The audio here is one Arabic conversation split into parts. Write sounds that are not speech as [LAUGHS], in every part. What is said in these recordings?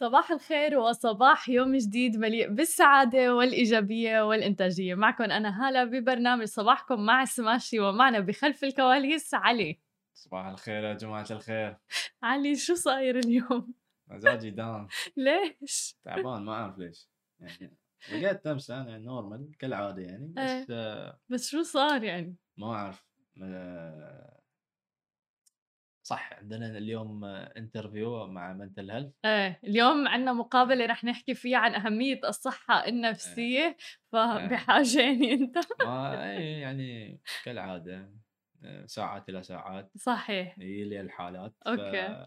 صباح الخير وصباح يوم جديد مليء بالسعادة والإيجابية والإنتاجية معكم أنا هالة ببرنامج صباحكم مع سماشي ومعنا بخلف الكواليس علي صباح الخير يا جماعة الخير علي شو صاير اليوم؟ مزاجي down [LAUGHS] ليش؟ تعبان ما أعرف ليش يعني رقدت أمس أنا normal كالعادة يعني بس إيه. آه بس شو صار يعني؟ ما أعرف آه صح عندنا اليوم interview مع mental health إيه اليوم عندنا مقابلة رح نحكي فيها عن أهمية الصحة النفسية إيه. فبحاجة يعني أنت. ما إيه يعني كالعادة. آه، ساعات إلى ساعات صحيح. هي لي الحالات ف... أوكي.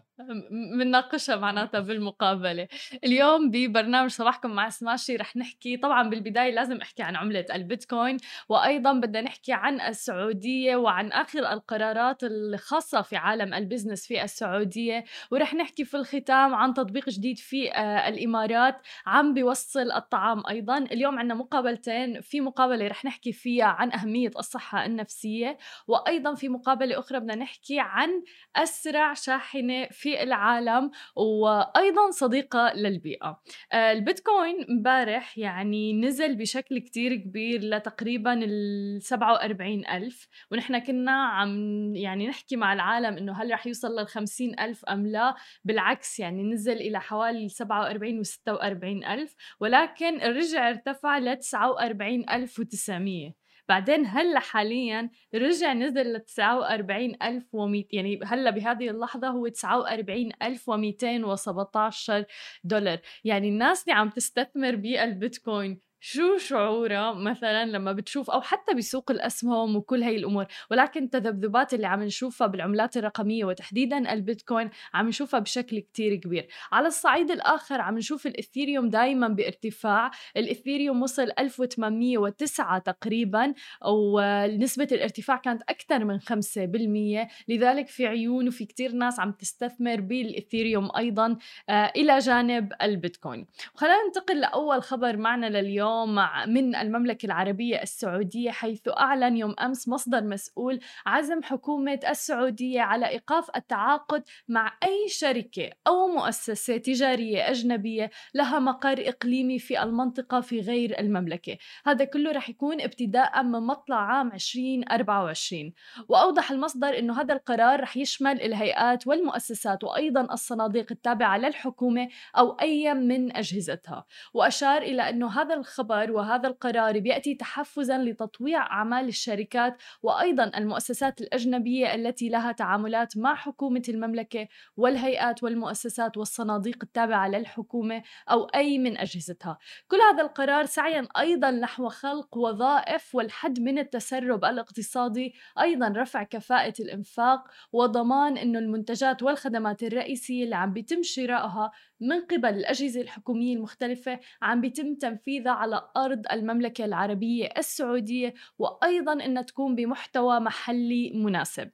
بنناقشها معناتها [LAUGHS] بالمقابلة. اليوم ببرنامج صباحكم مع سماشي رح نحكي طبعا بالبداية لازم أحكي عن عملة البيتكوين وأيضا بدنا نحكي عن السعودية وعن آخر القرارات الخاصة في عالم ال business في السعودية ورح نحكي في الختام عن تطبيق جديد في آه، الإمارات عم بيوصل الطعام أيضا. اليوم عندنا مقابلتين في مقابلة رح نحكي فيها عن أهمية الصحة النفسية وأيضا في مقابلة أخرى بدنا نحكي عن أسرع شاحنة في العالم وأيضا صديقة للبيئة. آه، البيتكوين امبارح يعني نزل بشكل كتير كبير لتقريبا ال 47 ألف ونحن كنا عم يعني نحكي مع العالم إنه هل رح يوصل لل 50 ألف أم لا؟ بالعكس يعني نزل إلى حوالي 47 و 46 ألف ولكن رجع ارتفع ل 49900 بعدين هلأ حاليا رجع نزل ل 49100 يعني هلأ بهذه اللحظة هو 49217 دولار. يعني الناس اللي عم تستثمر بالبيتكوين شو شعورها مثلا لما بتشوف أو حتى بسوق الأسهم وكل هي الأمور؟ ولكن التذبذبات اللي عم نشوفها بالعملات الرقمية وتحديدا البيتكوين عم نشوفها بشكل كتير كبير. على الصعيد الآخر عم نشوف الإثيريوم دائما بارتفاع. الإثيريوم وصل 1809 تقريبا ونسبة الارتفاع كانت أكثر من 5% لذلك في عيون وفي كتير ناس عم تستثمر بالإثيريوم أيضا آه، إلى جانب البيتكوين. خلينا ننتقل لأول خبر معنا لليوم. اليوم من المملكة العربية السعودية حيث أعلن يوم أمس مصدر مسؤول عزم حكومة السعودية على إيقاف التعاقد مع أي شركة أو مؤسسة تجارية أجنبية لها مقر إقليمي في المنطقة في غير المملكة. هذا كله رح يكون ابتداء من مطلع عام 2024 وأوضح المصدر أنه هذا القرار رح يشمل الهيئات والمؤسسات وأيضا الصناديق التابعة للحكومة أو أي من أجهزتها. وأشار إلى أنه هذا الخبر الخبر وهذا القرار بيأتي تحفزا لتطويع أعمال الشركات وأيضا المؤسسات الأجنبية التي لها تعاملات مع حكومة المملكة والهيئات والمؤسسات والصناديق التابعة للحكومة أو أي من أجهزتها. كل هذا القرار سعيا أيضا نحو خلق وظائف والحد من التسرب الاقتصادي، أيضا رفع كفاءة الإنفاق وضمان إنه المنتجات والخدمات الرئيسية اللي عم بيتم شرائها من قبل الأجهزة الحكومية المختلفة عم بيتم تنفيذها على أرض المملكة العربية السعودية وأيضا أنها تكون بمحتوى محلي مناسب.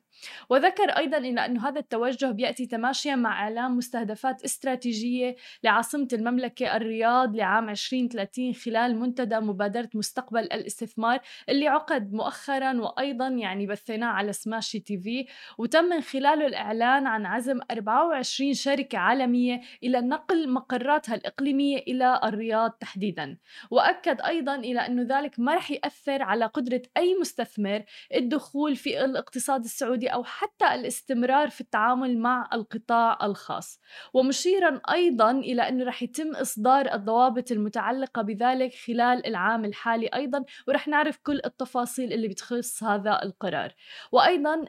وذكر أيضا إلى أن هذا التوجه بيأتي تماشيا مع إعلان مستهدفات استراتيجية لعاصمة المملكة الرياض لعام 2030 خلال منتدى مبادرة مستقبل الاستثمار اللي عقد مؤخرا وأيضا يعني بثيناه على سماشي تي في. وتم من خلاله الإعلان عن عزم 24 شركة عالمية إلى نقل مقراتها الإقليمية إلى الرياض تحديدا. وأكد أيضا إلى أنه ذلك ما رح يأثر على قدرة أي مستثمر الدخول في الاقتصاد السعودي أو حتى الاستمرار في التعامل مع القطاع الخاص. ومشيرا أيضا إلى انه رح يتم إصدار الضوابط المتعلقة بذلك خلال العام الحالي أيضا ورح نعرف كل التفاصيل اللي بتخص هذا القرار. وأيضا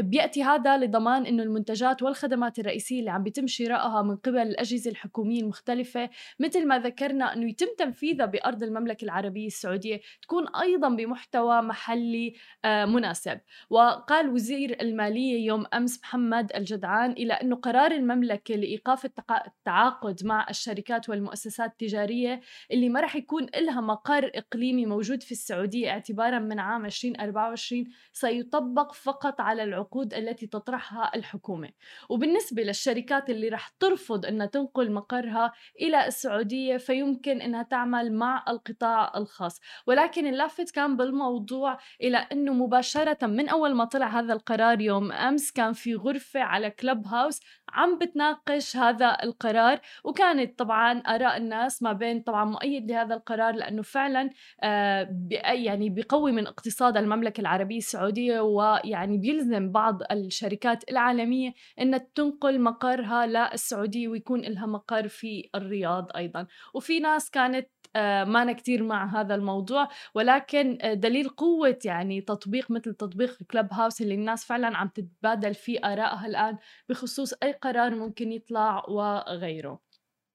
بيأتي هذا لضمان إنه المنتجات والخدمات الرئيسية اللي عم بيتم شرائها من قبل الأجهزة الحكومية المختلفة مثل ما ذكرنا إنه يتم تنفيذها بأرض المملكة العربية السعودية تكون أيضا بمحتوى محلي آه، مناسب. وقال وزير وزير المالية يوم أمس محمد الجدعان إلى أنه قرار المملكة لإيقاف التعاقد مع الشركات والمؤسسات التجارية اللي ما رح يكون لها مقر إقليمي موجود في السعودية اعتبارا من عام 2024 سيطبق فقط على العقود التي تطرحها الحكومة. وبالنسبة للشركات اللي رح ترفض أنها تنقل مقرها إلى السعودية فيمكن أنها تعمل مع القطاع الخاص. ولكن اللافت كان بالموضوع إلى أنه مباشرة من أول ما طلع هذا القرار يوم أمس كان في غرفة على كلب هاوس عم بتناقش هذا القرار وكانت طبعا آراء الناس ما بين طبعا مؤيد لهذا القرار لأنه فعلا آه يعني بيقوي من اقتصاد المملكة العربية السعودية ويعني بيلزم بعض الشركات العالمية إنها تنقل مقرها للسعودية ويكون لها مقر في الرياض أيضا. وفي ناس كانت آه، ما كتير مع هذا الموضوع ولكن آه، دليل قوة يعني تطبيق مثل تطبيق كلب هاوس اللي الناس فعلا عم تتبادل فيه آرائها الآن بخصوص أي قرار ممكن يطلع وغيره.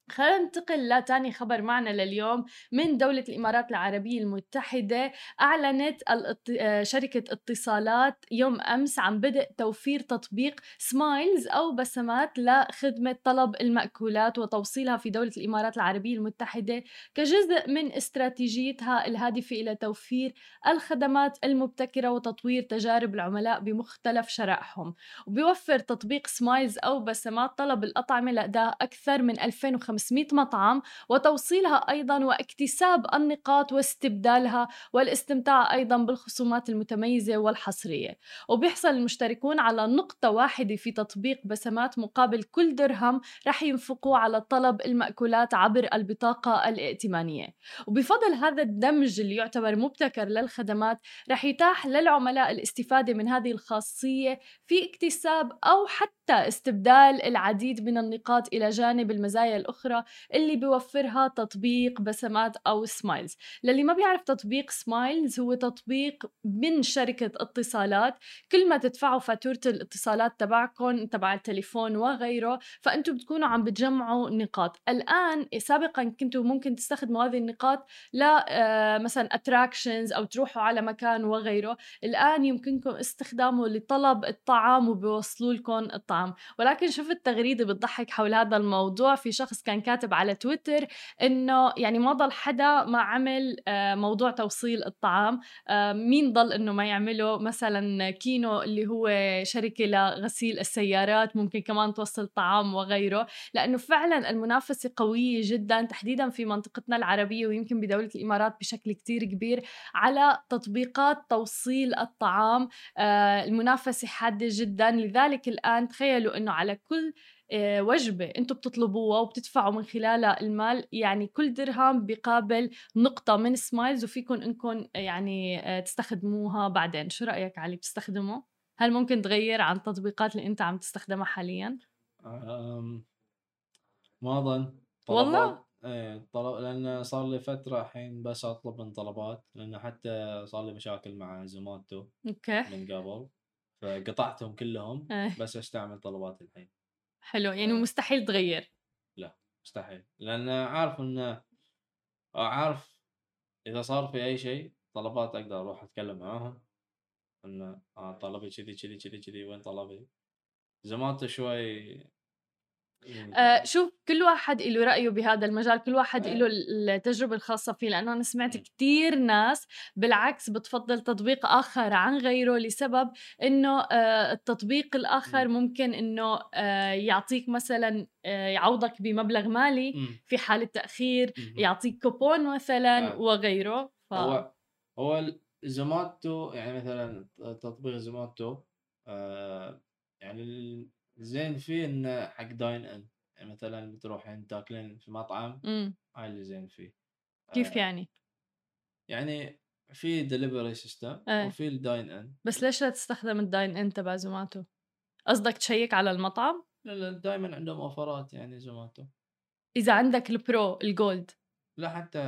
خلينا ننتقل لتاني خبر معنا لليوم. من دولة الإمارات العربية المتحدة أعلنت آه، شركة اتصالات يوم أمس عن بدء توفير تطبيق سمايلز أو بسمات لخدمة طلب المأكولات وتوصيلها في دولة الإمارات العربية المتحدة كجزء من استراتيجيتها الهادفة إلى توفير الخدمات المبتكرة وتطوير تجارب العملاء بمختلف شرائحهم. وبيوفر تطبيق سمايلز أو بسمات طلب الأطعمة لأداء أكثر من 2500 500 مطعم وتوصيلها أيضا واكتساب النقاط واستبدالها والاستمتاع أيضا بالخصومات المتميزة والحصرية. وبيحصل المشتركون على نقطة واحدة في تطبيق بسمات مقابل كل درهم رح ينفقوا على طلب المأكولات عبر البطاقة الائتمانية. وبفضل هذا الدمج اللي يعتبر مبتكر للخدمات رح يتاح للعملاء الاستفادة من هذه الخاصية في اكتساب أو حتى استبدال العديد من النقاط إلى جانب المزايا الأخرى اللي بيوفرها تطبيق بسمات أو Smiles. للي ما بيعرف تطبيق Smiles هو تطبيق من شركة اتصالات. كل ما تدفعوا فاتورة الاتصالات تبعكم تبع التليفون وغيره فأنتم بتكونوا عم بتجمعوا نقاط. الآن سابقا كنتوا ممكن تستخدموا هذه النقاط ل آه، مثلا اتراكشنز أو تروحوا على مكان وغيره. الآن يمكنكم استخدامه لطلب الطعام وبيوصلوا لكم الطعام. ولكن شفت تغريدة بتضحك حول هذا الموضوع. في شخص كان كاتب على تويتر إنه يعني ما ضل حدا ما عمل آه، موضوع توصيل الطعام. آه، مين ضل إنه ما يعمله؟ مثلا كينو اللي هو شركة لغسيل السيارات ممكن كمان توصل طعام وغيره. لأنه فعلا المنافسة قوية جدا تحديدا في منطقتنا العربية ويمكن بدولة الإمارات بشكل كتير كبير على تطبيقات توصيل الطعام. آه، المنافسة حادة جدا. لذلك الآن تخيلوا إنه على كل آه، وجبة أنتم بتطلبوها وبتدفعوا من خلالها المال يعني كل درهم بقابل نقطة من Smiles وفيكم انكم يعني آه، تستخدموها بعدين. شو رأيك علي؟ بتستخدمه؟ هل ممكن تغير عن التطبيقات اللي أنت عم تستخدمها حاليا؟ ما أظن. والله؟ إيه طلبات لأن صار لي فترة الحين بس أطلب من طلبات لأن حتى صار لي مشاكل مع Zomato أوكي. من قبل. فقطعتهم كلهم إيه. بس أستعمل طلبات الحين. حلو يعني مستحيل تغير. لا مستحيل. لأن عارف انه عارف إذا صار في أي شيء طلبات أقدر أروح أتكلم معاهم. انه آه طلبي كذي كذي كذي كذي وين طلبي؟ زمانته شوي آه شوف كل واحد له رأيه بهذا المجال كل واحد له التجربة الخاصة فيه لأنه أنا سمعت كتير ناس بالعكس بتفضل تطبيق آخر عن غيره لسبب إنه آه التطبيق الآخر ممكن إنه آه يعطيك مثلا آه يعوضك بمبلغ مالي في حالة تأخير يعطيك كوبون مثلا آه. وغيره. ف... هو هو Zomato يعني مثلا تطبيق Zomato آه يعني زين فيه انه حق dine in يعني مثلا بتروحين تاكلين في مطعم إمم هاي اللي زين فيه كيف آه يعني؟ يعني في delivery system إيه. وفي ال dine in بس ليش لا تستخدم ال dine in تبع Zomato؟ قصدك تشيك على المطعم؟ لا لا دائما عندهم offer ات يعني Zomato إذا عندك ال pro ال gold لا حتى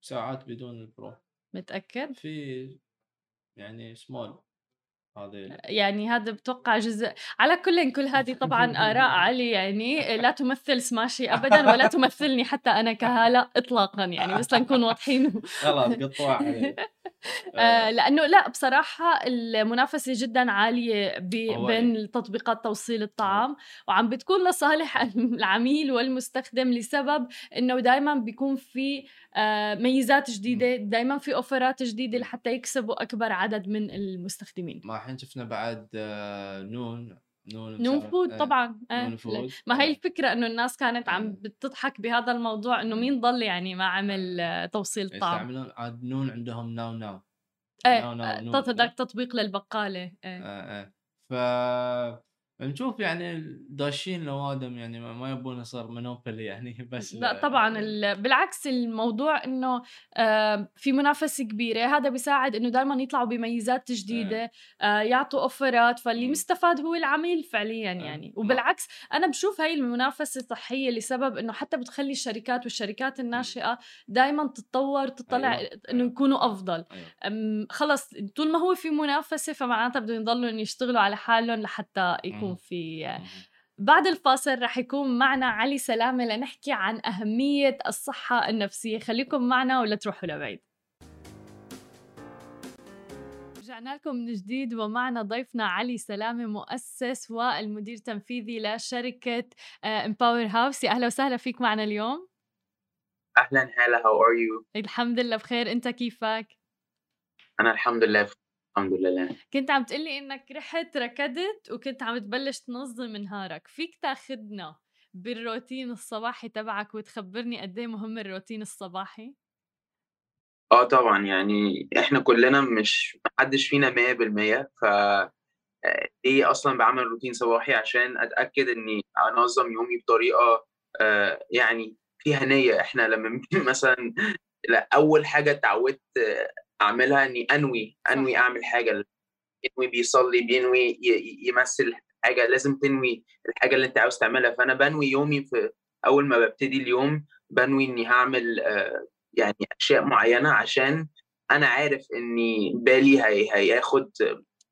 ساعات بدون ال pro متأكد؟ في يعني سمول يعني هذا بتوقع جزء على كل كل هذه طبعا آراء [LAUGHS] علي يعني لا تمثل سماشي أبدا ولا تمثلني حتى أنا كهالة إطلاقا يعني بس لنكون واضحين. خلاص قطوع [LAUGHS] آه لأنه لا بصراحة المنافسة جدا عالية بين تطبيقات توصيل الطعام وعم بتكون لصالح [LAUGHS] العميل والمستخدم لسبب إنه دائما بيكون في آه ميزات جديدة دائما في offer ات جديدة لحتى يكسبوا أكبر عدد من المستخدمين. الحين شفنا بعد آه، نون نون نون food إيه. طبعا إيه. نون food ما هي الفكرة إنه الناس كانت عم بتضحك بهذا الموضوع إنه مين ضل يعني ما عمل آه، توصيل طعام يستعملون عاد نون عندهم now now إيه now now تطبيق للبقالة إيه. آه إيه. ف نشوف يعني داشين لوادم يعني ما يبون يصير مونوبولي يعني [LAUGHS] بس لا طبعا بالعكس الموضوع إنه آه، في منافسة كبيرة. هذا بيساعد إنه دائما يطلعوا بميزات جديدة آه، يعطوا أوفرات. فاللي مستفاد هو العميل فعليا يعني. وبالعكس أنا بشوف هاي المنافسة صحية لسبب إنه حتى بتخلي الشركات والشركات الناشئة دائما تتطور تطلع أيوة. إنه يكونوا أفضل. أيوة. خلص طول ما هو في منافسة فمعناتها بدهم يضلوا يشتغلوا على حالهم لحتى يكون يكون في بعد الفاصل رح يكون معنا علي سلامة لنحكي عن أهمية الصحة النفسية. خليكم معنا ولا تروحوا لبعيد. رجعنا لكم من جديد ومعنا ضيفنا علي سلامة مؤسس والمدير التنفيذي لشركة Empower House يا أهلا وسهلا فيك معنا اليوم. أهلا هلا how are you الحمد لله بخير. أنت كيفك؟ أنا الحمد لله الحمد لله. كنت عم تقلي إنك رحت ركضت وكنت عم تبلش تنظم نهارك فيك تاخدنا بالروتين الصباحي تبعك وتخبرني قد إيه مهم الروتين الصباحي؟ آه طبعا يعني إحنا كلنا مش محدش فينا 100% ف إيه أصلا بعمل روتين صباحي؟ عشان أتأكد إني أنظم يومي بطريقة آه، يعني فيها نية. إحنا لما [LAUGHS] مثلا لا أول حاجة اتعودت أعملها إني أنوي أنوي أعمل حاجة. ينوي بيصلي بينوي يمثل حاجة. لازم تنوي الحاجة اللي أنت عاوز تعملها. فأنا بنوي يومي في أول ما ببتدي اليوم بنوي إني هعمل آه، يعني أشياء معينة عشان أنا عارف إني بالي هي هياخد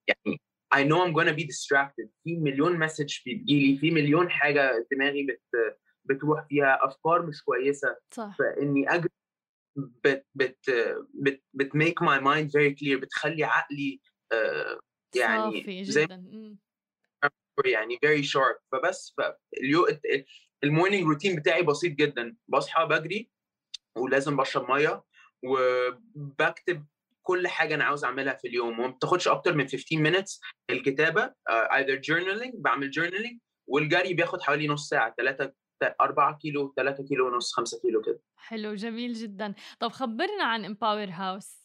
يعني I know I'm gonna be distracted. في مليون message بتجيلي في مليون حاجة دماغي بت بتروح فيها. أفكار مش كويسة. صح. فإني أجري بت بت بت بت make my mind very clear بتخلي عقلي uh, يعني صافي جدا يعني very sharp. فبس ال morning routine بتاعي بسيط جدا. بصحى بجري ولازم بشرب مية وبكتب كل حاجة أنا عاوز أعملها في اليوم. وما بتاخدش أكتر من 15 minutes الكتابة uh, either journaling بعمل journaling والجري بياخد حوالي نص ساعة 3 4 كيلو 3 كيلو ونص 5 كيلو كده. حلو جميل جدا. طب خبرنا عن امباور هاوس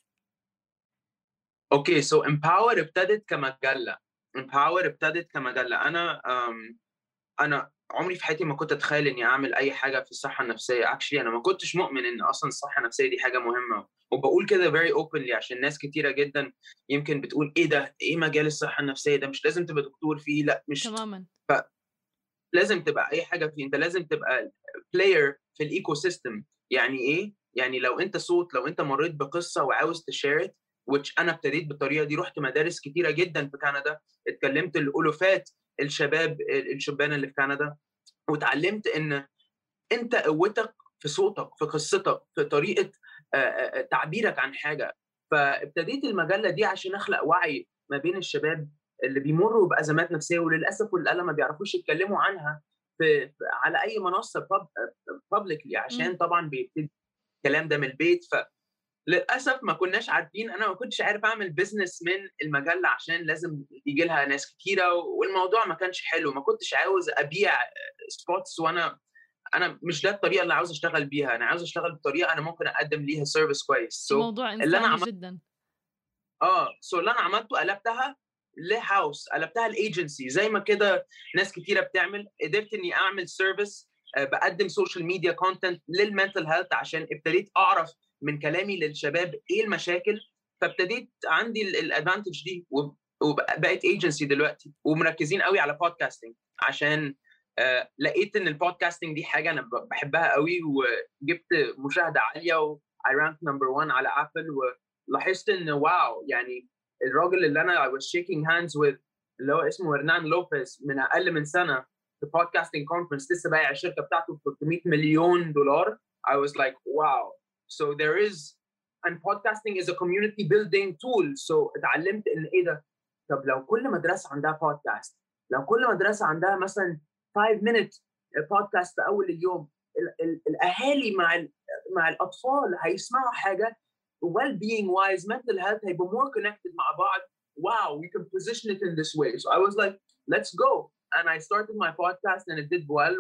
أوكي سو Empower ابتدت كمجلة. امباور ابتدت كمجلة. أنا أنا عمري في حياتي ما كنت أتخيل إني أعمل أي حاجة في الصحة النفسية. actually أنا ما كنتش مؤمن إن أصلا الصحة النفسية دي حاجة مهمة. وبقول كده very openly عشان ناس كتيرة جدا يمكن بتقول إيه ده؟ إيه مجال الصحة النفسية ده؟ مش لازم تبقى دكتور فيه لأ مش تماما. ف... لازم تبقى أي حاجة فيه أنت لازم تبقى player في ال ecosystem يعني إيه؟ يعني لو أنت صوت لو أنت مريت بقصة وعاوز تشارك which أنا ابتديت بالطريقة دي رحت مدارس كتيرة جدا في كندا اتكلمت الألوفات الشباب الشبان اللي في كندا واتعلمت إن أنت قوتك في صوتك في قصتك في طريقة تعبيرك عن حاجة. فابتديت المجلة دي عشان أخلق وعي ما بين الشباب اللي بيمروا بأزمات نفسية وللأسف والألم ما بيعرفوش يتكلموا عنها في على أي منصة بابليكلي عشان طبعا بيبتدي الكلام ده من البيت. ف للأسف ما كناش عارفين أنا ما كنتش عارف أعمل بزنس من المجلة عشان لازم يجي لها ناس كتيرة والموضوع ما كانش حلو. ما كنتش عاوز أبيع spots وأنا أنا مش ده الطريقة اللي عاوز أشتغل بيها. أنا عاوز أشتغل بطريقة أنا ممكن أقدم ليها service كويس. So موضوع انساني اللي أنا عمل... جدا. آه so so اللي أنا عملته قلبتها ل house قلبتها الايجنسي زي ما كده ناس كتيرة بتعمل. قدرت إني أعمل service آه، بقدم social media content لل mental health عشان ابتديت أعرف من كلامي للشباب إيه المشاكل. فابتديت عندي ال advantage دي وبقيت ايجنسي دلوقتي ومركزين قوي على podcasting عشان آه لقيت إن ال podcasting دي حاجة أنا بحبها قوي وجبت مشاهدة عالية و I ranked number one على Apple ولاحظت إن wow يعني الراجل اللي أنا I was shaking hands with اللي هو اسمه هرنان لوبيز من أقل من سنة في podcasting conference لسه بايع الشركة بتاعته ب 300 مليون دولار. I was like wow. So there is and podcasting is a community building tool. So اتعلمت إن إيه ده؟ طب لو كل مدرسة عندها بودكاست لو كل مدرسة عندها مثلا 5 minute بودكاست أول اليوم الأهالي مع مع الأطفال هيسمعوا حاجة well being wise mental health هيبقوا more connected مع بعض wow we can position it in this way so I was like let's go and I started my podcast and it did well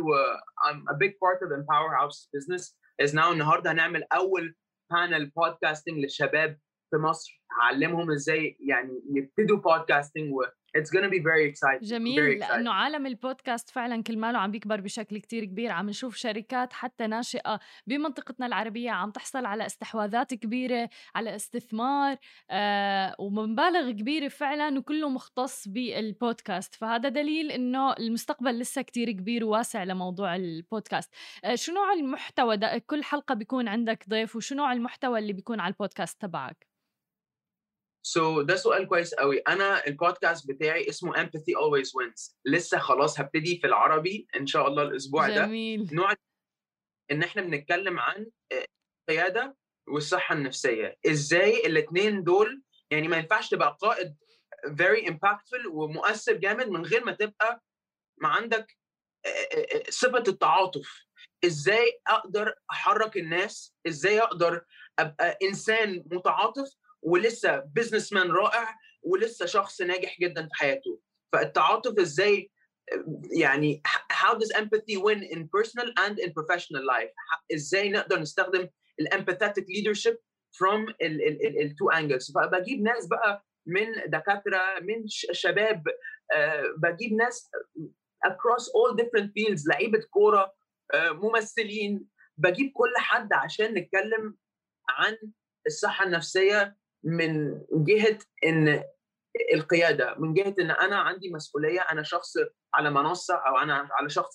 I'm a big part of Empower House business is now النهارده هنعمل اول بانل بودكاستنج للشباب في مصر هعلمهم إزاي يعني يبتدوا بودكاستنج و it's gonna be very exciting جميل very exciting. لأنه عالم البودكاست فعلا كل ماله عم بيكبر بشكل كتير كبير عم نشوف شركات حتى ناشئة بمنطقتنا العربية عم تحصل على استحواذات كبيرة على استثمار آه ومبالغ كبيرة فعلا وكله مختص بالبودكاست فهذا دليل إنه المستقبل لسه كتير كبير وواسع لموضوع البودكاست آه شو نوع المحتوى؟ ده كل حلقة بيكون عندك ضيف وشو نوع المحتوى اللي بيكون على البودكاست تبعك؟ سو so, ده سؤال كويس قوي. أنا البودكاست بتاعي اسمه empathy always wins. لسه خلاص هبتدي في العربي إن شاء الله الأسبوع جميل. ده نوع إن إحنا بنتكلم عن القيادة والصحة النفسية. إزاي الاثنين دول يعني ما ينفعش تبقى قائد very impactful ومؤثر جامد من غير ما تبقى ما عندك صفة التعاطف. إزاي أقدر أحرك الناس؟ إزاي أقدر أبقى إنسان متعاطف ولسه بزنس مان رائع ولسه شخص ناجح جدا في حياته. فالتعاطف إزاي يعني how does empathy win in personal and in professional life إزاي نقدر نستخدم empathetic leadership from ال two angles فبجيب ناس بقى من دكاترة من شباب بجيب ناس across all different fields لعيبة كورة ممثلين. بجيب كل حد عشان نتكلم عن الصحة النفسية من جهة إن القيادة من جهة إن أنا عندي مسؤولية أنا شخص على منصة أو أنا على شخص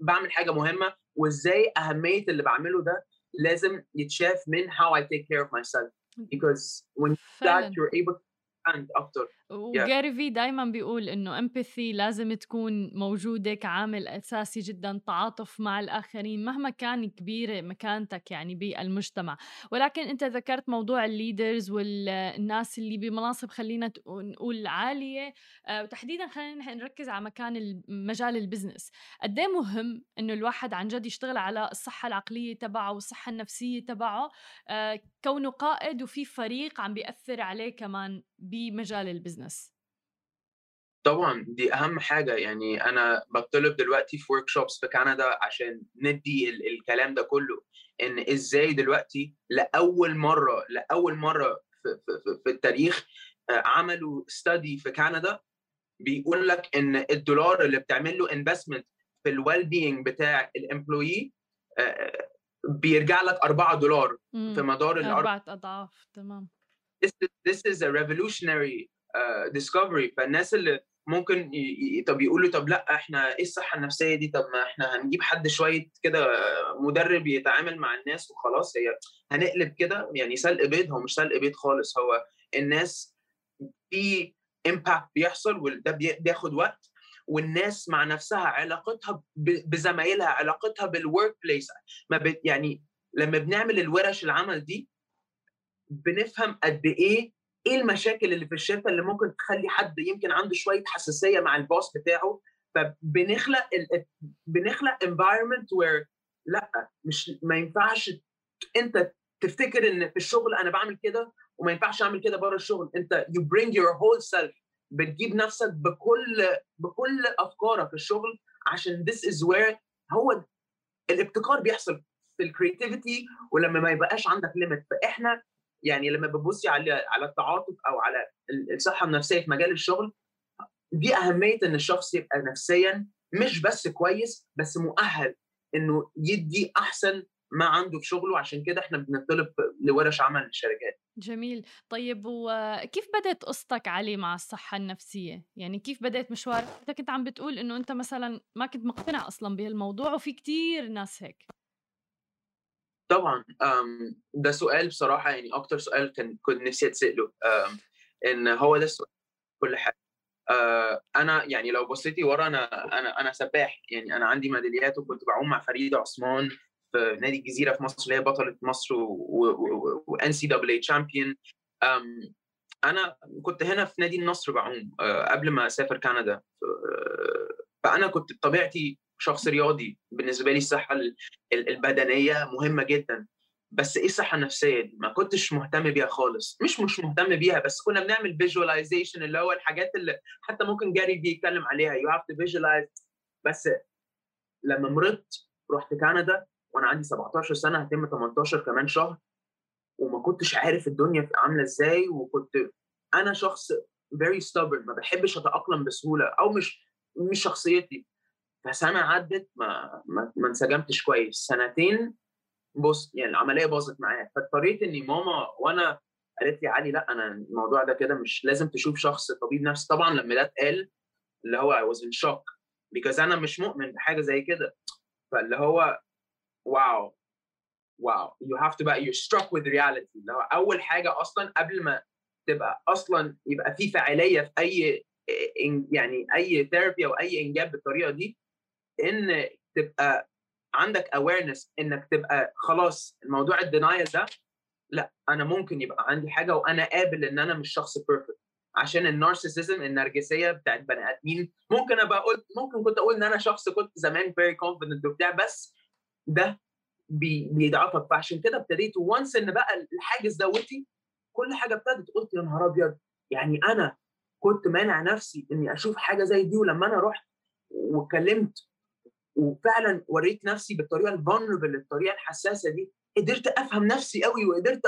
بعمل حاجة مهمة وإزاي أهمية اللي بعمله ده لازم يتشاف من how I take care of myself. because when that you're able to expand أكتر. وجاري في دايما بيقول إنه empathy لازم تكون موجودة كعامل أساسي جدا تعاطف مع الآخرين مهما كان كبيره مكانتك يعني بالمجتمع. ولكن أنت ذكرت موضوع ال leaders والناس اللي بمناصب خلينا نقول عالية. وتحديدا خلينا نركز على مكان مجال ال business قد مهم إنه الواحد عن جد يشتغل على الصحة العقلية تبعه والصحة النفسية تبعه؟ كونه قائد وفي فريق عم بيأثر عليه كمان بمجال ال business ال business طبعا دي أهم حاجة يعني أنا بطلب دلوقتي في workshops في كندا عشان ندي ال- الكلام ده كله إن إزاي دلوقتي لأول مرة لأول مرة في, في, في التاريخ عملوا study في كندا بيقول لك إن الدولار اللي بتعمل له investment في ال well-being بتاع ال employee بيرجع لك 4 دولار في مدار أربع أضعاف تمام. This is, this is a revolutionary discovery uh, فالناس اللي ممكن ي... طب يقولوا طب لأ إحنا إيه الصحة النفسية دي؟ طب ما إحنا هنجيب حد شوية كده مدرب يتعامل مع الناس وخلاص. هي هنقلب كده يعني سلق بيض هو مش سلق بيض خالص. هو الناس في impact بيحصل وده بياخد وقت والناس مع نفسها علاقتها بزمايلها علاقتها بال workplace ما ب... يعني لما بنعمل الورش العمل دي بنفهم قد إيه إيه المشاكل اللي في الشركة اللي ممكن تخلي حد يمكن عنده شوية حساسية مع الباص بتاعه؟ فبنخلق ال... بنخلق environment where لأ مش ما ينفعش أنت تفتكر إن في الشغل أنا بعمل كده وما ينفعش أعمل كده بره الشغل. أنت you bring your whole self بتجيب نفسك بكل بكل أفكارك في الشغل عشان this is where هو الابتكار بيحصل في ال creativity ولما ما يبقاش عندك limit فإحنا يعني لما بتبصي على على التعاطف أو على الصحة النفسية في مجال الشغل دي أهمية إن الشخص يبقى نفسيا مش بس كويس بس مؤهل إنه يدي أحسن ما عنده في شغله عشان كده إحنا بنطلب لورش عمل للشركات جميل طيب وكيف بدأت قصتك علي مع الصحة النفسية؟ يعني كيف بدأت مشوارك؟ أنت كنت عم بتقول إنه أنت مثلا ما كنت مقتنع أصلا بهالموضوع وفي كتير ناس هيك طبعا ده سؤال بصراحة يعني أكتر سؤال كان كنت نفسي أتسأله إن هو ده السؤال كل حاجة. أنا يعني لو بصيتي ورا أنا أنا أنا سباح يعني أنا عندي ميداليات وكنت بعوم مع فريده عثمان في نادي الجزيرة في مصر اللي هي بطلة مصر و NCAA champion أنا كنت هنا في نادي النصر بعوم قبل ما أسافر كندا. فأنا كنت بطبيعتي شخص رياضي بالنسبة لي الصحة البدنية مهمة جدا. بس إيه الصحة النفسية دي؟ ما كنتش مهتم بيها خالص. مش مش مهتم بيها بس كنا بنعمل visualization اللي هو الحاجات اللي حتى ممكن جاري دي يتكلم عليها. you have to visualize بس لما مرضت رحت كندا وأنا عندي 17 سنة هتم 18 كمان شهر وما كنتش عارف الدنيا عاملة إزاي وكنت أنا شخص very stubborn ما بحبش أتأقلم بسهولة أو مش مش شخصيتي. فسنة عدت ما ما, ما انسجمتش كويس. سنتين بص يعني العملية باظت معايا. فاضطريت إني ماما وأنا قالت لي علي لأ أنا الموضوع ده كده مش لازم تشوف شخص طبيب نفسي. طبعا لما ده اتقال اللي هو I was in shock. Because أنا مش مؤمن بحاجة زي كده. فاللي هو واو واو. You have to بقى you're struck with reality. اللي هو أول حاجة أصلا قبل ما تبقى أصلا يبقى في فاعلية في أي يعني أي therapy أو أي إنجاب بالطريقة دي إن تبقى عندك awareness إنك تبقى خلاص الموضوع ال denial ده لأ أنا ممكن يبقى عندي حاجة وأنا قابل إن أنا مش شخص perfect عشان ال narcissism النرجسية بتاعت بني آدمين ممكن أبقى قلت ممكن كنت أقول إن أنا شخص كنت زمان very confident وبتاع بس ده بيضعفك فعشان كده ابتديت once إن بقى الحاجز دوتي كل حاجة ابتدت قلت يا نهار أبيض يعني أنا كنت مانع نفسي إني أشوف حاجة زي دي ولما أنا رحت واتكلمت وفعلا وريت نفسي بالطريقة الفولنربل الطريقة الحساسة دي قدرت أفهم نفسي قوي وقدرت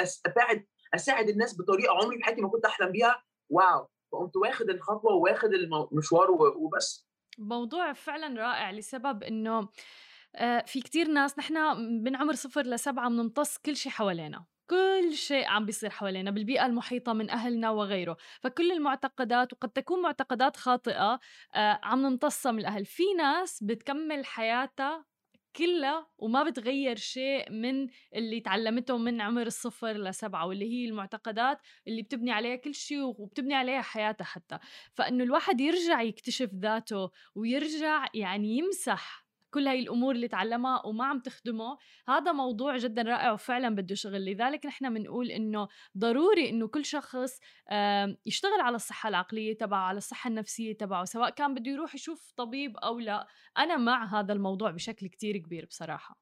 اساعد أساعد الناس بطريقة عمري في حياتي ما كنت أحلم بيها. واو! فقمت واخد الخطوة واخد المشوار وبس. موضوع فعلا رائع لسبب إنه آه، في كتير ناس نحن من عمر صفر لسبعة بنمتص كل شيء حوالينا. كل شيء عم بيصير حوالينا بالبيئة المحيطة من أهلنا وغيره. فكل المعتقدات وقد تكون معتقدات خاطئة آه، عم نمتصها من الأهل. في ناس بتكمل حياتها كلها وما بتغير شيء من اللي تعلمته من عمر الصفر لسبعة واللي هي المعتقدات اللي بتبني عليها كل شيء وبتبني عليها حياتها حتى. فإنه الواحد يرجع يكتشف ذاته ويرجع يعني يمسح كل هاي الأمور اللي تعلمها وما عم تخدمه هذا موضوع جدا رائع وفعلا بده شغل. لذلك نحن بنقول إنه ضروري إنه كل شخص يشتغل على الصحة العقلية تبعه على الصحة النفسية تبعه سواء كان بده يروح يشوف طبيب أو لا. أنا مع هذا الموضوع بشكل كتير كبير بصراحة.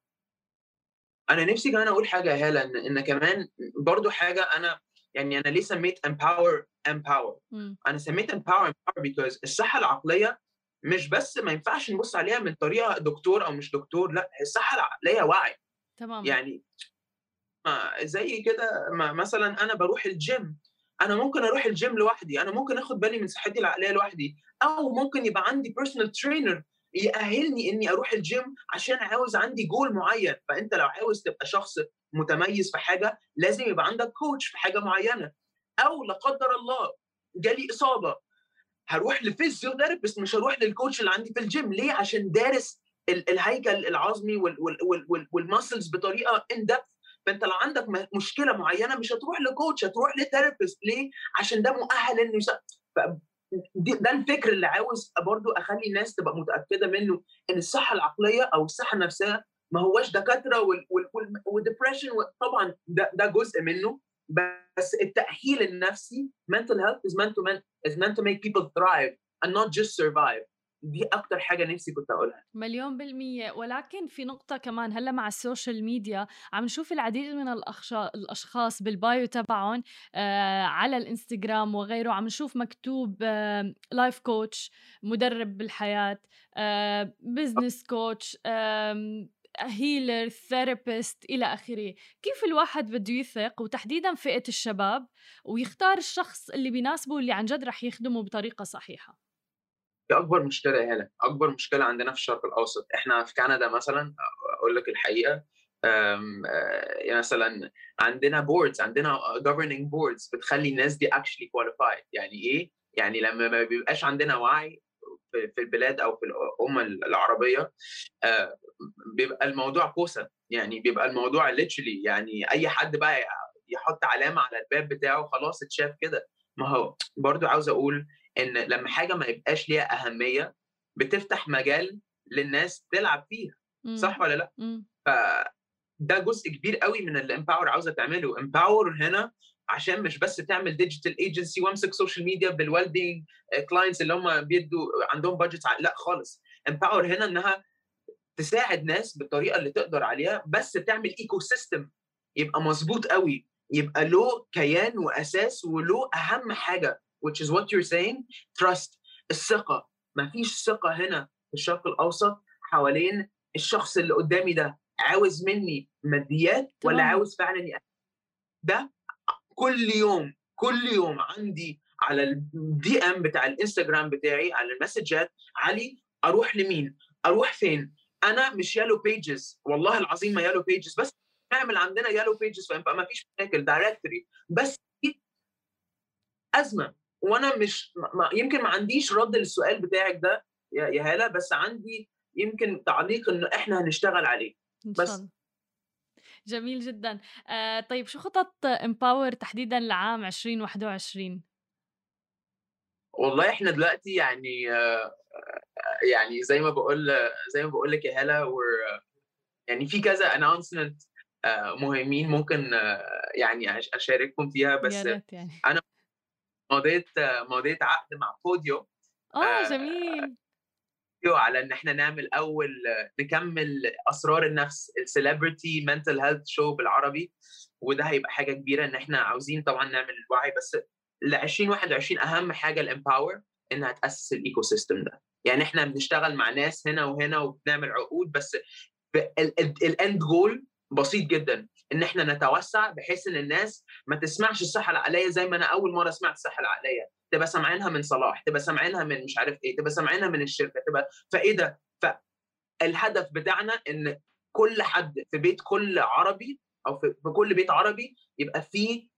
أنا نفسي كمان أقول حاجة يا هاله إن, إن كمان برضو حاجة أنا يعني أنا ليه سميت empower empower م. أنا سميت empower empower because الصحة العقلية مش بس ما ينفعش نبص عليها من طريقة دكتور أو مش دكتور لأ الصحه العقليه وعي. تمام يعني زي كده مثلا أنا بروح الجيم أنا ممكن أروح الجيم لوحدي أنا ممكن آخد بالي من صحتي العقلية لوحدي أو ممكن يبقى عندي personal trainer يأهلني إني أروح الجيم عشان عاوز عندي جول معين. فأنت لو عاوز تبقى شخص متميز في حاجة لازم يبقى عندك coach في حاجة معينة. أو لا قدر الله جالي إصابة هروح ل physiotherapist مش هروح لل coach اللي عندي في الجيم ليه؟ عشان دارس الهيكل العظمي وال muscles بطريقة in depth فانت لو عندك مشكلة معينة مش هتروح ل coach هتروح ل therapist ليه؟ عشان ده مؤهل إنه يسا... ده الفكر اللي عاوز برضو أخلي الناس تبقى متأكدة منه إن الصحة العقلية أو الصحة النفسية ما هواش دكاترة وال depression طبعا ده ده جزء منه. بس التأهيل النفسي mental health is meant to, man, is meant to make people thrive and not just survive. دي أكتر حاجة نفسي كنت أقولها. مليون بالمية. ولكن في نقطة كمان هلأ مع ال social media عم نشوف العديد من الأشخاص بال bio تبعهم آه على الإنستغرام وغيره عم نشوف مكتوب آه life coach مدرب بالحياة آه business coach آه healer therapist إلى آخره. كيف الواحد بده يثق وتحديدا فئة الشباب ويختار الشخص اللي بيناسبه واللي عن جد رح يخدمه بطريقة صحيحة؟ دي أكبر مشكلة هلا أكبر مشكلة عندنا في الشرق الأوسط. إحنا في كندا مثلا أقول لك الحقيقة يعني مثلا عندنا boards عندنا governing boards بتخلي الناس دي actually qualified. يعني إيه؟ يعني لما ما بيبقاش عندنا وعي في البلاد أو في الأمة العربية آه، بيبقى الموضوع كوسة. يعني بيبقى الموضوع literally يعني أي حد بقى يحط علامة على الباب بتاعه خلاص a chef كده. ما هو برضو عاوز أقول إن لما حاجة ما يبقاش ليها أهمية بتفتح مجال للناس تلعب فيها. صح ولا لأ؟ ف ده جزء كبير قوي من اللي Empower عاوزة تعمله. Empower هنا عشان مش بس تعمل digital agency وامسك social media بال well being clients اللي هم بيدوا عندهم budget لا خالص. Empower هنا إنها تساعد ناس بالطريقة اللي تقدر عليها بس تعمل ecosystem يبقى مظبوط قوي يبقى له كيان وأساس وله أهم حاجة which is what you're saying trust الثقة. ما فيش ثقة هنا في الشرق الأوسط حوالين الشخص اللي قدامي ده عاوز مني ماديات ولا عاوز فعلا ده كل يوم كل يوم عندي على ال DM بتاع الإنستجرام بتاعي على ال messages علي أروح لمين؟ أروح فين؟ أنا مش yellow pages والله العظيم ما yellow pages بس نعمل عندنا yellow pages فما فيش مشاكل directory بس أزمة وأنا مش ما يمكن ما عنديش رد للسؤال بتاعك ده يا هالة بس عندي يمكن تعليق إنه إحنا هنشتغل عليه. بس. جميل جدًا. آآ طيب شو خطط Empower تحديدًا لعام 2021؟ والله إحنا دلوقتي يعني آآ يعني زي ما باقول زي ما باقول لك يا هالة we're يعني في كذا announcement آآ مهمين ممكن يعني أش أشارككم فيها بس يعني. أنا مضيت مضيت عقد مع بوديو آه آآ جميل. على إن إحنا نعمل أول نكمّل أسرار النفس الcelebrity mental health show بالعربي، وده هيبقى حاجة كبيرة إن إحنا عاوزين طبعًا نعمل الوعي بس ل2021 أهم حاجة الempower إنها تأسس الecosystem ده، يعني إحنا بنشتغل مع ناس هنا وهنا وبنعمل عقود بس ب ال ال الend goal بسيط جدًا، إن إحنا نتوسّع بحيث إن الناس ما تسمعش الصحة العقلية زي ما أنا أول مرّة سمعت الصحة العقلية، تبقى سامعينها من صلاح، تبقى سامعينها من مش عارف إيه، تبقى سامعينها من الشركة، تبقى فإيه ده؟ فالهدف بتاعنا إن كل حد في بيت كل عربي أو في في كل بيت عربي يبقى في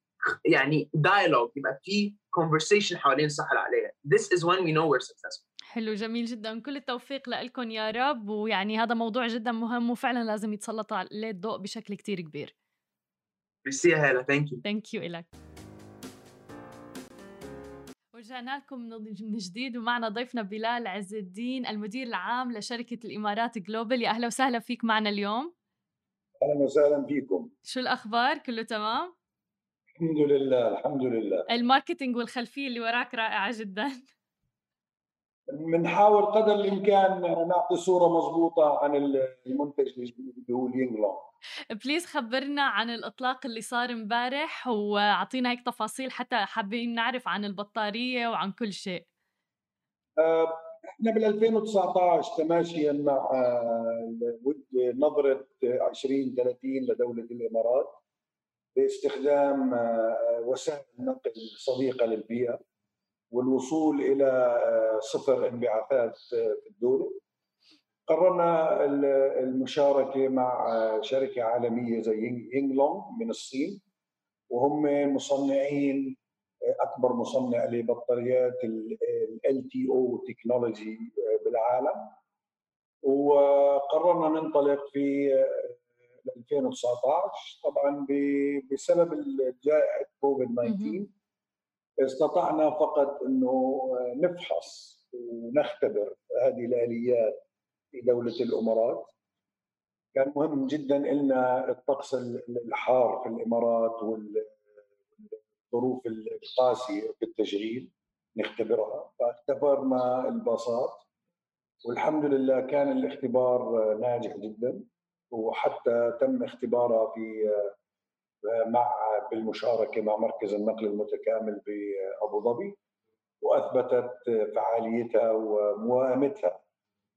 يعني dialogue يبقى في conversation حوالين الصحة العقلية. This is when we know we're successful. حلو جميل جدًا، كل التوفيق لإلكم يا رب، ويعني هذا موضوع جدًا مهم وفعلًا لازم يتسلّط عليه الضوء بشكل كتير كبير. ميرسي يا هالة، thank you. Thank you إلك. ورجعنا لكم من جديد ومعنا ضيفنا بلال عز الدين المدير العام لشركة الإمارات جلوبال، يا أهلا وسهلا فيك معنا اليوم. أهلا وسهلا فيكم شو الأخبار؟ كله تمام؟ الحمد لله الحمد لله ال marketing والخلفية اللي وراك رائعة جدًا. بنحاول قدر الإمكان نعطي صورة مضبوطة عن المنتج الجديد اللي هو ال Yinlong please خبرنا عن الإطلاق اللي صار امبارح وأعطينا هيك تفاصيل حتى حابين نعرف عن البطارية وعن كل شيء. آه، إحنا بال 2019 تماشيا مع آه، نظرة 2030 لدولة الإمارات باستخدام آه، وسائل نقل صديقة للبيئة والوصول إلى آه، صفر انبعاثات آه، في الدولة. قررنا ال- المشاركة مع آه، شركة عالمية زي ينغلونج من الصين. وهم مصنعين أكبر مصنع لبطاريات ال تي أو تكنولوجي بالعالم. وقررنا ننطلق في آه، 2019 طبعا بسبب الجائحة كوفيد 19 استطعنا فقط أنه نفحص ونختبر هذه الآليات في دولة الإمارات. كان مهم جدا لنا الطقس الحار في الإمارات والظروف القاسية في التشغيل نختبرها. فاختبرنا الباصات والحمد لله كان الاختبار ناجح جدا. وحتى تم اختبارها في مع بالمشاركة مع مركز النقل المتكامل بأبو ظبي وأثبتت فعاليتها وموائمتها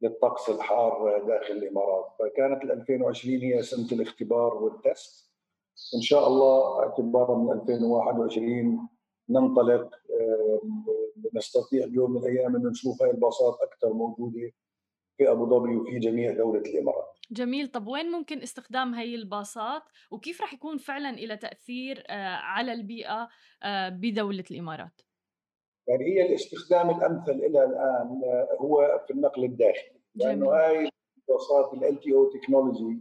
للطقس الحار داخل الإمارات، فكانت ال 2020 هي سنة الاختبار والتست إن شاء الله اعتبارا من 2021 ننطلق آه، نستطيع بيوم من الأيام انه نشوف هاي الباصات أكثر موجودة في أبو ظبي وفي جميع دولة الإمارات. جميل، طب وين ممكن استخدام هي الباصات وكيف رح يكون فعلًا إلها تأثير آآ على البيئة آآ بدولة الإمارات؟ يعني هي الاستخدام الأمثل لها الآن آه، هو في النقل الداخلي جميل. هاي الباصات LTO technology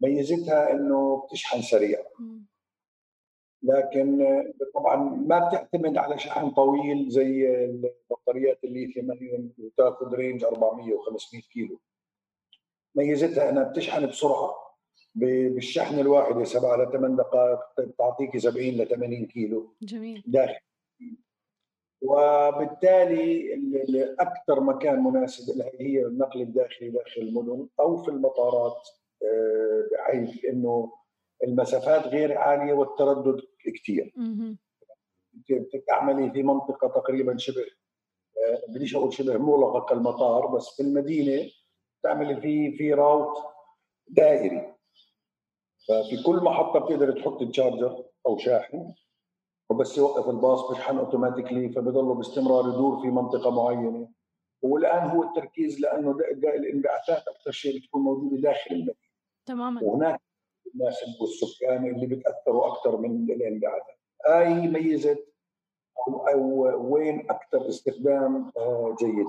ميزتها إنه بتشحن سريع. لكن آه، طبعا ما بتعتمد على شحن طويل زي البطاريات الليثيوم ايون وتاخذ رينج 400 و500 كيلو ميزتها أنها بتشحن بسرعة بالشحن الواحد يا 7 ل 8 دقائق بتعطيك 70 ل 80 كيلو. جميل. داخل. وبالتالي ال- ال- أكثر مكان مناسب لها هي النقل الداخلي داخل المدن أو في المطارات آه، بحيث إنه المسافات غير عالية والتردد كثير بتعملي في منطقة تقريبا شبه آه، بديش أقول شبه مغلقة كالمطار بس في المدينة تعملي في في route دائري. ففي كل محطة بتقدر تحط ال charger أو شاحن وبس يوقف الباص بشحن automatically فبضله باستمرار يدور في منطقة معينة. والآن هو التركيز لأنه الانبعاثات أكثر شيء بتكون موجودة داخل المدينة. تماما. وهناك الناس والسكان اللي بتأثروا أكثر من الانبعاثات. هاي ميزت أو أو وين أكثر استخدام آه، جيد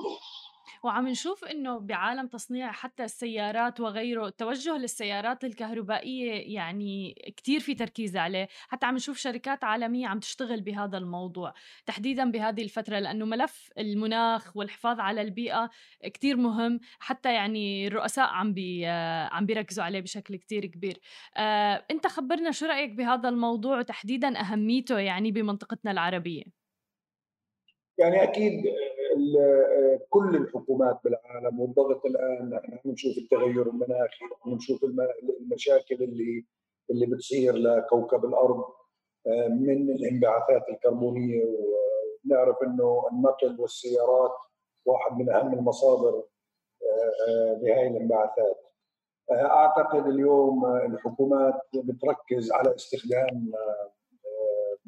وعم نشوف إنه بعالم تصنيع حتى السيارات وغيره التوجه للسيارات الكهربائية يعني كتير في تركيز عليه. حتى عم نشوف شركات عالمية عم تشتغل بهذا الموضوع تحديدا بهذه الفترة لأنه ملف المناخ والحفاظ على البيئة كتير مهم حتى يعني الرؤساء عم بي عم بيركزوا عليه بشكل كتير كبير. آه، أنت خبرنا شو رأيك بهذا الموضوع وتحديدا أهميته يعني بمنطقتنا العربية؟ يعني أكيد كل الحكومات بالعالم والضغط الآن إحنا بنشوف التغير المناخي بنشوف المشاكل اللي اللي بتصير لكوكب الأرض آه، من الانبعاثات الكربونية ونعرف إنه النقل والسيارات واحد من أهم المصادر آه، آه، لهذه الانبعاثات. أعتقد اليوم الحكومات بتركز على استخدام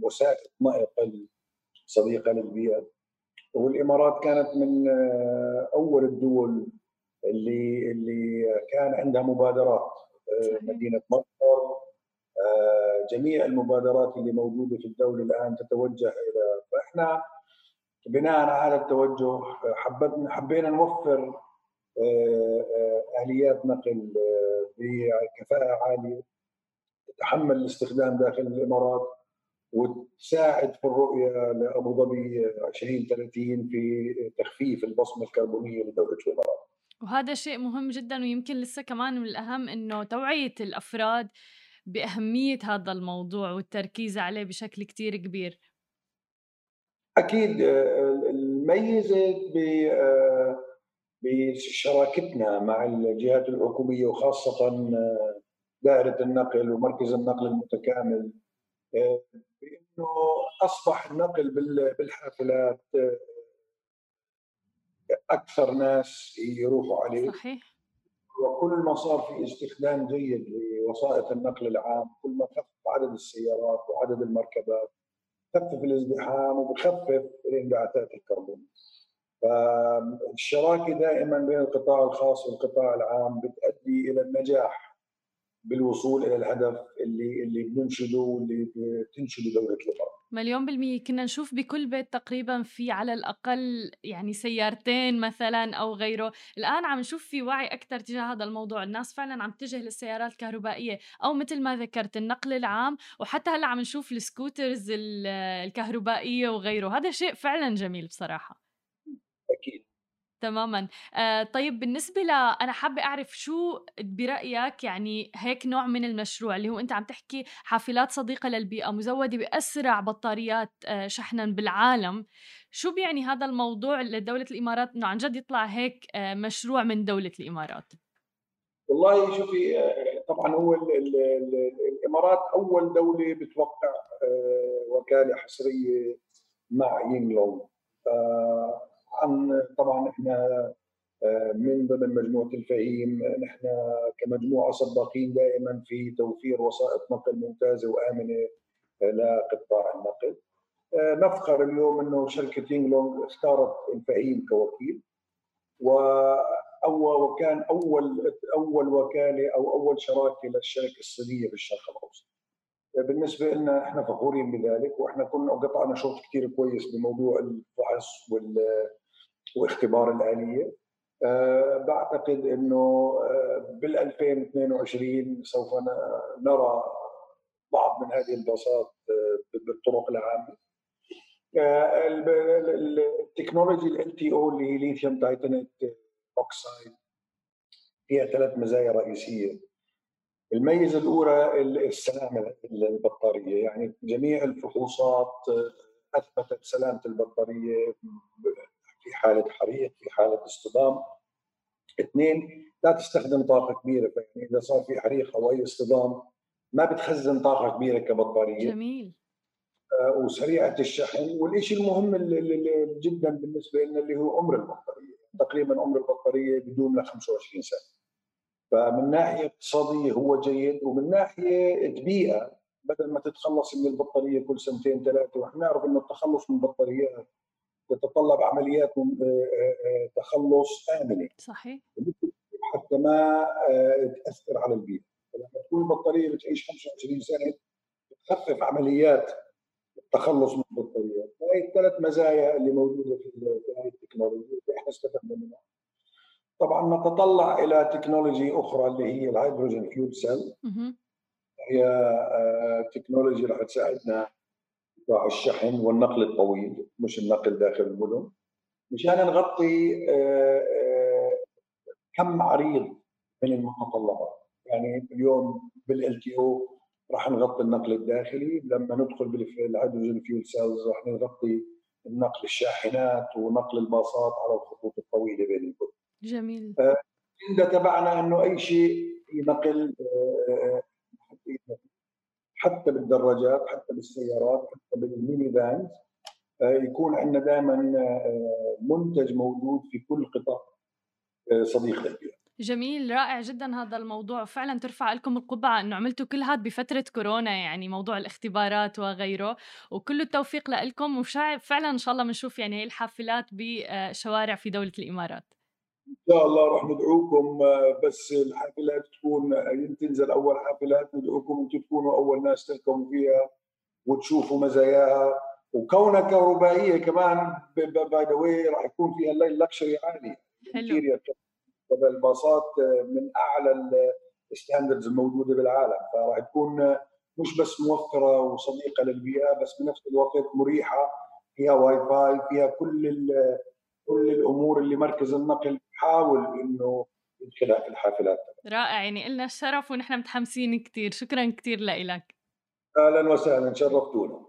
وسائل نقل صديقة للبيئة. والإمارات كانت من آه، أول الدول اللي اللي كان عندها مبادرات آه، مدينة مطر آه، جميع المبادرات اللي موجودة في الدولة الآن تتوجه إلى فإحنا بناء على التوجه حبينا حبينا نوفر آليات نقل بكفاءه عالية تتحمل الاستخدام داخل الإمارات. وتساعد في الرؤية لأبو ظبي 2030 في تخفيف البصمة الكربونية لدوله الامارات. وهذا شيء مهم جدا ويمكن لسه كمان من الأهم إنه توعية الأفراد بأهمية هذا الموضوع والتركيز عليه بشكل كتير كبير. أكيد الميزة بشراكتنا مع الجهات الحكومية وخاصة دائرة النقل ومركز النقل المتكامل بإنه أصبح النقل بالحافلات أكثر ناس يروحوا عليه. صحيح. وكل ما صار في استخدام جيد لوسائط النقل العام كل ما خف عدد السيارات وعدد المركبات خفف الازدحام وبخفف الانبعاثات الكربونيه فالشراكة دائما بين القطاع الخاص والقطاع العام بتؤدي إلى النجاح. بالوصول إلى الهدف اللي اللي بننشده واللي بتنشده دولة الامارات. مليون بالمية. كنا نشوف بكل بيت تقريبا في على الأقل يعني سيارتين مثلا أو غيره. الآن عم نشوف في وعي أكثر تجاه هذا الموضوع. الناس فعلا عم تتجه للسيارات الكهربائية أو مثل ما ذكرت النقل العام وحتى هلأ عم نشوف السكوترز الكهربائية وغيره. هذا شيء فعلا جميل بصراحة. أكيد. تماما. آه طيب بالنسبة ل أنا حابة أعرف شو برأيك يعني هيك نوع من المشروع اللي هو أنت عم تحكي حافلات صديقة للبيئة مزودة بأسرع بطاريات آه شحنا بالعالم. شو بيعني هذا الموضوع لدولة الإمارات؟ أنه عن جد يطلع هيك آه مشروع من دولة الإمارات. والله شوفي آه، طبعا هو ال ال ال الإمارات أول دولة بتوقع آه، وكالة حصرية مع ينغلونغ عن طبعا إحنا آه، من ضمن مجموعة الفهيم نحن كمجموعة سباقين دائما في توفير وسائط نقل ممتازة وآمنة لقطاع النقل. آه، نفخر اليوم إنه شركة ينغلونغ اختارت الفهيم كوكيل و وكان أول أول وكالة أو أول شراكة للشركة الصينية بالشرق الأوسط. بالنسبة لنا إحنا فخورين بذلك وإحنا كنا قطعنا شوط كثير كويس بموضوع الفحص وال واختبار الآلية. أه بعتقد إنه أه بال 2022 سوف نرى بعض من هذه الباصات أه بالطرق العامة. آه، التكنولوجي LTO اللي هي lithium titanate oxide فيها ثلاث مزايا رئيسية. الميزة الأولى السلامة البطارية يعني جميع الفحوصات آه، أثبتت سلامة البطارية في حالة حريق في حالة اصطدام. اثنين لا تستخدم طاقة كبيرة. فيعني إذا صار في حريق أو أي اصطدام ما بتخزن طاقة كبيرة كبطارية. جميل. آه وسريعة الشحن. والشيء المهم اللي جدا بالنسبة لنا اللي هو عمر البطارية. تقريبا عمر البطارية بدون ل 25 سنة. فمن ناحية اقتصادية هو جيد ومن ناحية بيئه بدل ما تتخلص من البطارية كل سنتين ثلاثة ونحن نعرف إنه التخلص من البطاريات يتطلب عمليات من تخلص آمنة. صحيح. حتى ما تأثر على البيئة. لما تكون البطارية بتعيش 25 سنة بتخفف عمليات التخلص من البطاريات هاي الثلاث مزايا اللي موجودة في هذه التكنولوجيا اللي إحنا استفدنا منها. طبعا نتطلع إلى technology أخرى اللي هي ال hydrogen fuel cell. هي آه، تكنولوجيا رح تساعدنا في الشحن والنقل الطويل مش النقل داخل المدن. مشان نغطي آه، آه، كم عريض من المتطلبات. يعني اليوم بال LTO راح نغطي النقل الداخلي لما ندخل بال hydrogen fuel cells راح نغطي نقل الشاحنات ونقل الباصات على الخطوط الطويلة بين المدن جميل. اذا تبعنا إنه أي شيء ينقل حتى بالدراجات حتى بالسيارات حتى بالميني فانز يكون عندنا دائما منتج موجود في كل قطاع صديق للبيئه جميل رائع جدا هذا الموضوع. فعلا ترفع لكم القبعة انه عملتوا كل هذا بفترة كورونا يعني موضوع الاختبارات وغيره. وكل التوفيق لكم وفعلا إن شاء الله بنشوف يعني هي الحافلات بشوارع في دولة الإمارات. إن شاء الله راح ندعوكم بس الحافلات تكون تنزل أول حافلات ندعوكم أنتم تكونوا أول ناس تركبوا فيها وتشوفوا مزاياها. وكونها كهربائية كمان by the راح يكون فيها ال level luxury عالي. حلو. الباصات من أعلى ال standards الموجودة بالعالم. فراح تكون مش بس موفرة وصديقة للبيئة بس بنفس الوقت مريحة. فيها واي فاي فيها كل كل الأمور اللي مركز النقل بحاول إنه يدخلها في الحافلات. رائع يعني لنا الشرف ونحن متحمسين كثير شكرا كثير لك أهلا وسهلا شرفتونا.